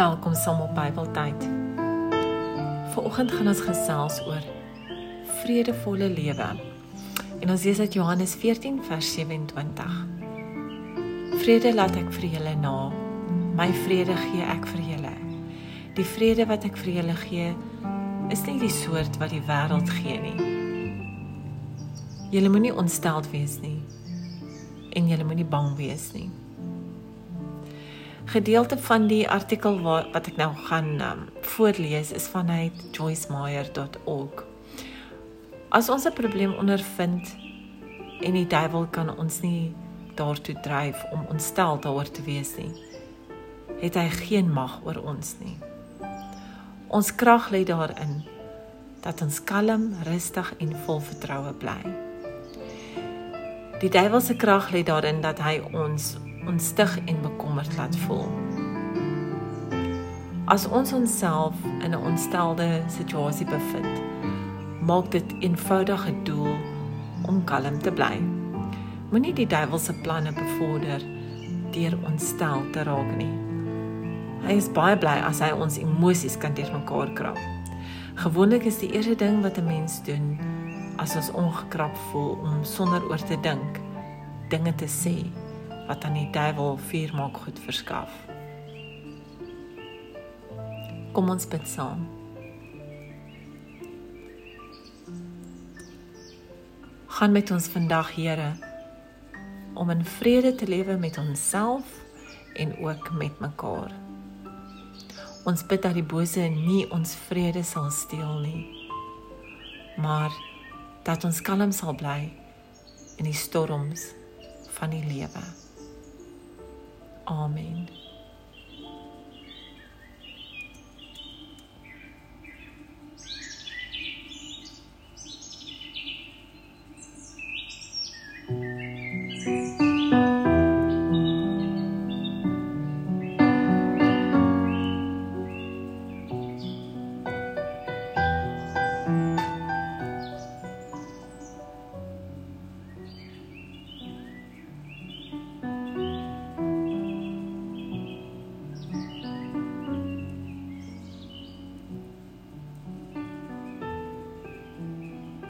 Welkom saam op Bybeltyd. Vanoggend gaan ons gesels oor vredevolle lewe. En ons lees uit Johannes 14 vers 27. Vrede laat ek vir julle na. My vrede gee ek vir julle. Die vrede wat ek vir julle gee, is nie die soort wat die wêreld gee nie. Julle moenie ontsteld wees nie en julle moenie bang wees nie gedeelte van die artikel wat wat ek nou gaan um, voorlees is vanuit joycemeyer.org. As ons 'n probleem ondervind en die duiwel kan ons nie daartoe dryf om ontstel daaroor te wees nie, het hy geen mag oor ons nie. Ons krag lê daarin dat ons kalm, rustig en vol vertroue bly. Die duiwel se krag lê daarin dat hy ons onstig en bekommerd laat voel. As ons onsself in 'n ontstelde situasie bevind, maak dit eenvoudig 'n doel om kalm te bly. Moenie die duiwel se planne bevorder deur ontstel te raak nie. Hy is baie bly as hy ons emosies kan deurmekaar krap. Gewoonlik is die eerste ding wat 'n mens doen as ons ongekrap voel om sonder oor te dink dinge te sê wat aan die duiwel vuur maak goed verskaf. Kom ons bid saam. Gaan met ons vandag, Here, om in vrede te lewe met onsself en ook met mekaar. Ons bid dat die bose nie ons vrede sal steel nie, maar dat ons kalm sal bly in die storms van die lewe. Amen.